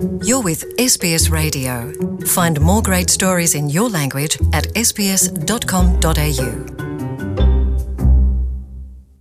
You're with SBS Radio. Find more great stories in your language at sbs.com.au.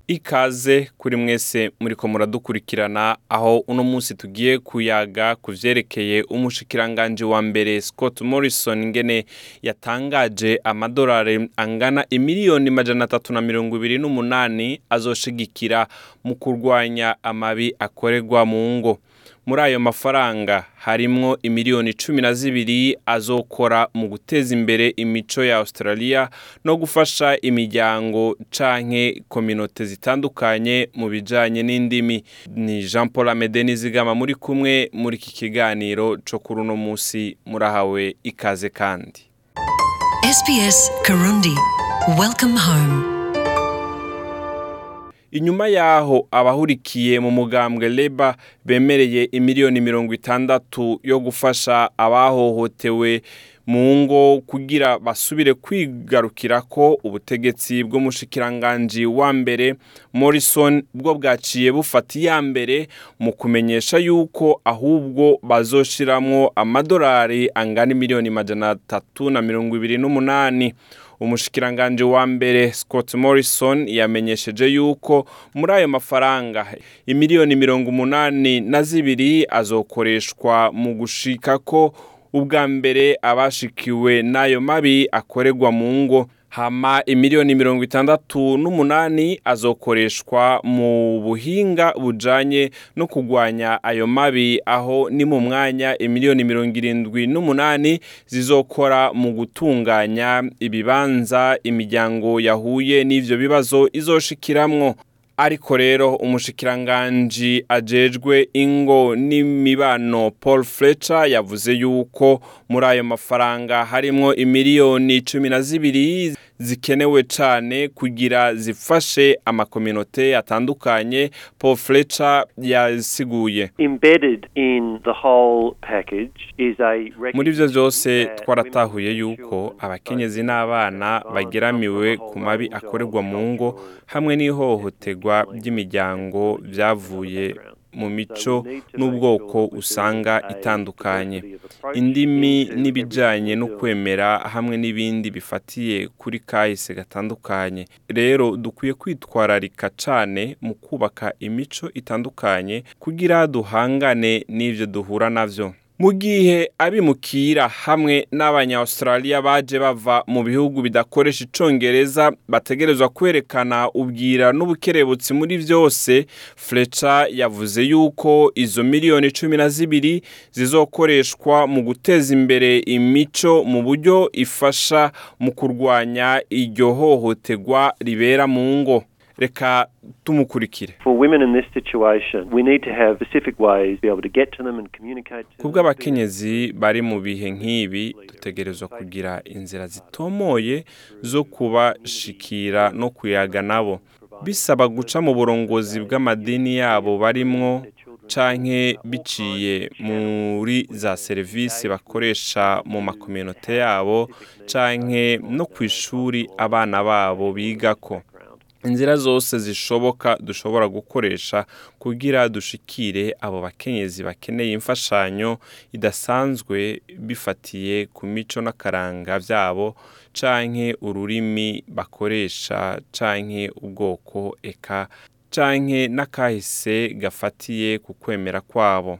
ikaze kuri mwese muriko muradukurikirana aho uno munsi tugiye kuyaga ku vyerekeye umushikiranganji wa mbere Scott Morrison ngene yatangaje amadolari angana imiliyoni majana atatu na mirongo ibiri n'umunani azoshigikira mu kurwanya amabi akorerwa mu ngo muri ayo mafaranga harimwo imiliyoni cumi na zibiri azokora mu guteza imbere imico ya australia no gufasha imiryango canke kominote zitandukanye mu bijanye n'indimi ni jean paul amede nizigama muri kumwe muri iki kiganiro co kuri uno musi murahawe ikaze kandi SBS Karundi. Welcome home. Inyuma yaho abahurikiye mu mugambwe leba bemereye imiliyoni mirongo itandatu yo gufasha abahohotewe mu ngo kugira basubire kwigarukira ko ubutegetsi bw'umushikiranganji wa mbere morrison bwo bwaciye bufata iya mbere mu kumenyesha yuko ahubwo bazoshiramwo amadolari angana imiliyoni majana atatu na mirongo ibiri n'umunani. Umushikiranganji wa mbere Scott Morrison yamenyesheje yuko muri ayo mafaranga imiliyoni mirongo umunani na zibiri azokoreshwa mu gushika ko ubwa mbere abashikiwe n'ayo mabi akorerwa mu ngo. Hama imiliyoni mirongo itandatu n'umunani azokoreshwa mu buhinga bujanye no kugwanya ayo mabi. Aho ni mu mwanya imiliyoni mirongo irindwi n'umunani zizokora mu gutunganya ibibanza imiryango yahuye n'ivyo bibazo izoshikiramwo ariko rero umushikiranganji ajejwe ingo n'imibano paul fletcher yavuze yuko muri ayo mafaranga harimwo imiliyoni cumi na zibiri zikenewe cane kugira zifashe amakominote atandukanye paul fletcher yasiguye muri recognition that twaratahuye yuko abakenyezi n'abana bageramiwe ku mabi akorerwa mu ngo hamwe n'ihohoterwa ry'imiryango background. Mu mico n'ubwoko usanga itandukanye. Indimi everything no kwemera hamwe n'ibindi bifatiye kuri kahise gatandukanye. Rero dukwiye kwitwararika cane mu kubaka imico itandukanye kugira duhangane n'ivyo duhura navyo. Mu gihe abimukira hamwe n'abanya-australia baje bava mu bihugu bidakoresha icongereza bategerezwa kwerekana ubwira n'ubukerebutsi muri vyose fletcher yavuze yuko izo miliyoni cumi na zibiri zizokoreshwa mu guteza imbere imico mu buryo ifasha mu kurwanya iryo hohoterwa ribera mu ngo. Reka tumukurikire. Them. kubw'abakenyezi bari mu bihe nk'ibi dutegerezwa kugira inzira zitomoye zo kubashikira no kuyaga nabo. Bisaba guca mu burongozi bw'amadini yabo barimwo canke biciye muri za serivisi bakoresha mu makominote yabo canke no ku ishuri abana babo bigako. Inzira zose zishoboka dushobora gukoresha kugira dushikire abo bakenyezi bakeneye imfashanyo idasanzwe bifatiye ku mico n'akaranga vyabo canke ururimi bakoresha canke ubwoko eka canke n'akahise gafatiye ku kwemera kwabo.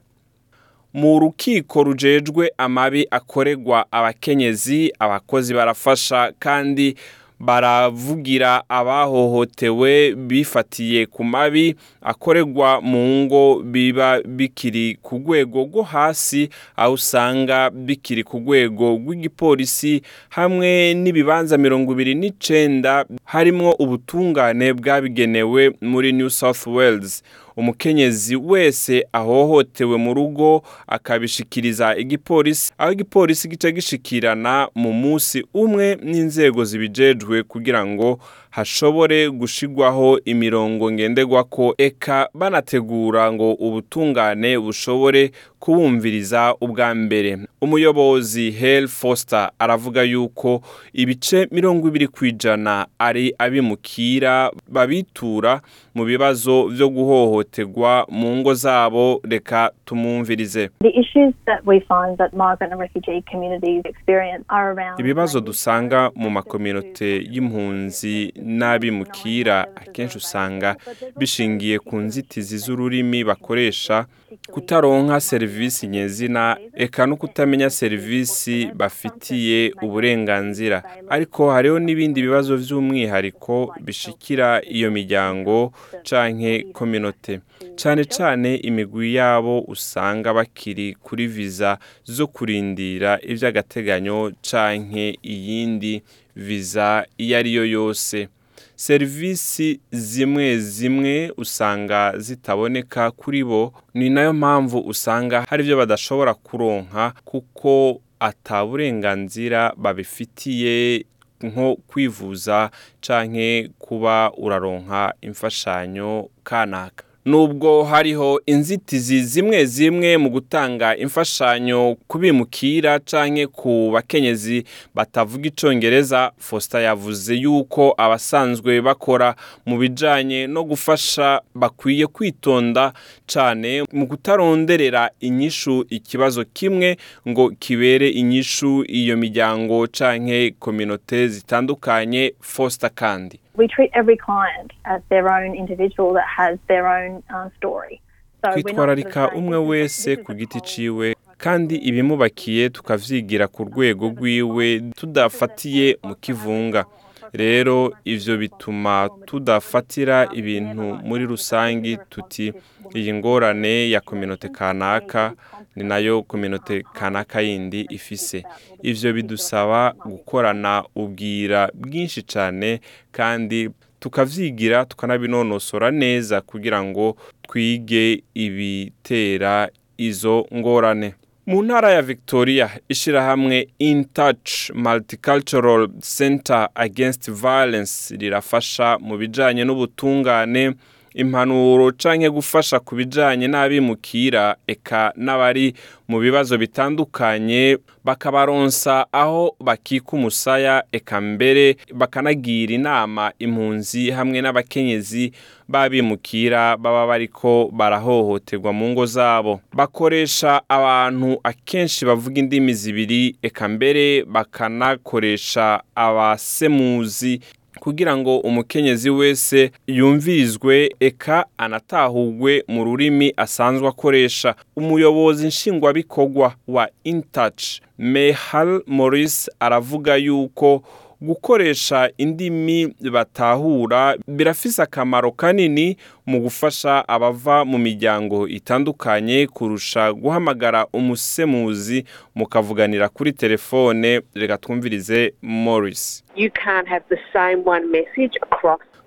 Mu rukiko rujejwe amabi akorerwa abakenyezi abakozi barafasha kandi baravugira abahohotewe bifatiye ku mabi akorerwa mu ngo biba bikiri ku rwego rwo hasi aho usanga bikiri ku rwego rw'igipolisi hamwe n'ibibanza mirongo ibiri n'icenda harimwo ubutungane bwabigenewe muri new south wales. Umukenyezi wese ahohotewe mu rugo akabishikiriza igipolisi. Aho igipolisi gica gishikirana mu munsi umwe n'inzego zibijejwe kugira ngo hashobore gushigwaho imirongo ngenderwako eka banategura ngo ubutungane bushobore kubumviriza ubwa mbere. Umuyobozi Hel Foster aravuga yuko ibice mirongo ibiri ku ijana ari abimukira babitura mu bibazo byo guhohoterwa mu ngo zabo reka tumwumvirize. The issues that we find that migrant and refugee communities experience are around ibibazo dusanga mu makominote y'impunzi n'abimukira akenshi usanga bishingiye ku nzitizi z'ururimi bakoresha kutaronka serivisi nyezina eka no kutamenya serivisi bafitiye uburenganzira. Ariko hariho n'ibindi bibazo by'umwihariko bishikira iyo miryango canke kominote cyane cyane imigwi yabo usanga bakiri kuri viza zo kurindira iby'agateganyo canke iyindi viza iyo ari yo yose. Serivisi zimwe zimwe usanga zitaboneka kuri bo. Ni na yo mpamvu usanga hari ibyo badashobora kuronka kuko ata burenganzira babifitiye nko kwivuza canke kuba uraronka imfashanyo kanaka. Nubwo hariho inzitizi zimwe zimwe mu gutanga imfashanyo kubimukira canke ku bakenyezi batavuga icongereza Foster yavuze yuko abasanzwe bakora mu bijanye no gufasha bakwiye kwitonda cane mu kutaronderera inyishu ikibazo kimwe ngo kibere inyishu iyo miryango canke kominote zitandukanye Foster kandi. We treat every client as their own individual that has their own uh, story. So twitwararika umwe wese "This is ku giti ciwe kandi ibimubakiye tukavyigira ku rwego rwiwe tudafatiye mu kivunga rero ivyo bituma tudafatira ibintu muri rusangi tuti iyi ngorane ya kominote kanaka ni na yo kominote kanaka yindi ifise. Ivyo bidusaba gukorana ubwira bwinshi cane kandi tukavyigira tukanabinonosora neza kugira ngo twige ibitera izo ngorane. Mu ntara ya victoria ishirahamwe in touch multicultural center against violence rirafasha mu bijanye n'ubutungane impanuro canke gufasha ku bijanye n'abimukira eka n'abari mu bibazo bitandukanye bakabaronsa aho bakika umusaya eka mbere bakanagira inama impunzi hamwe n'abakenyezi babimukira baba bariko barahohoterwa mu ngo zabo. Bakoresha abantu akenshi bavuga indimi zibiri eka mbere bakanakoresha abasemuzi kugira ngo umukenyezi wese yumvirizwe eka anatahugwe mu rurimi asanzwe akoresha. Umuyobozi nshingwabikorwa wa intouch mehal maurice aravuga yuko gukoresha indimi batahura birafise akamaro kanini mu gufasha abava mu miryango itandukanye kurusha guhamagara umusemuzi mukavuganira kuri telefone. Reka twumvirize Morris.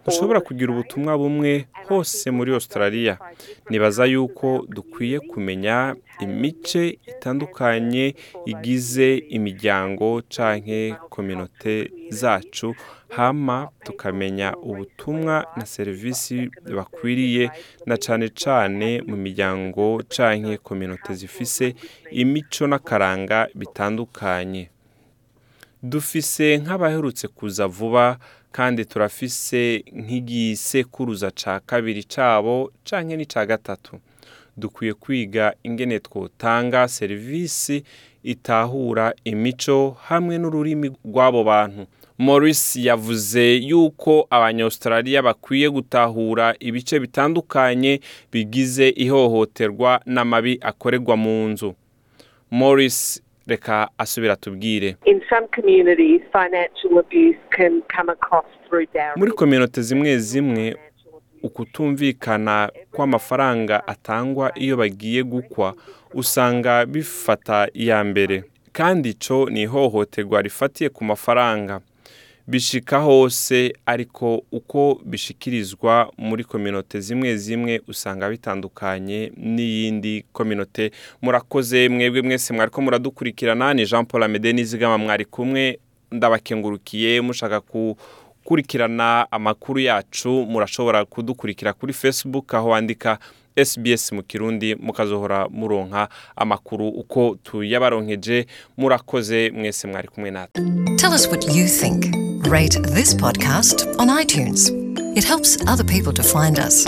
Dushobora kugira ubutumwa bumwe hose muri australia. Nibaza yuko dukwiye kumenya imice itandukanye igize imiryango canke kominote zacu hama tukamenya ubutumwa na serivisi bakwiriye na cane cane mu miryango canke kominote zifise imico n'akaranga bitandukanye. Dufise nk'abaherutse kuza vuba kandi turafise nk'igisekuruza ca kabiri cabo canke n'ica gatatu. Dukwiye kwiga ingene twotanga serivisi itahura imico hamwe n'ururimi rw'abo bantu. Maurice yavuze yuko abanyaustraliya bakwiye gutahura ibice bitandukanye bigize ihohoterwa n'amabi akorerwa mu nzu. Maurice reka asubira tubwire muri kominote zimwe zimwe ukutumvikana kw'amafaranga atangwa iyo bagiye gukwa usanga bifata iya mbere. Kandi ico ni ihohoterwa rifatiye ku mafaranga. Bishika hose ariko uko bishikirizwa muri kominote zimwe zimwe usanga bitandukanye n'iyindi kominote. Murakoze mwebwe mwese mwariko muradukurikirana. Ni Jean Paul Amede nizigama mwari kumwe. Ndabakengurukiye mushaka ku gukurikirana amakuru yacu murashobora kudukurikira kuri facebook aho wandika SBS mu kirundi mukazohora muronka amakuru uko tuyabaronkeje murakoze mwese mwari kumwe natwe Tell us what you think. Rate this podcast on iTunes. It helps other people to find us.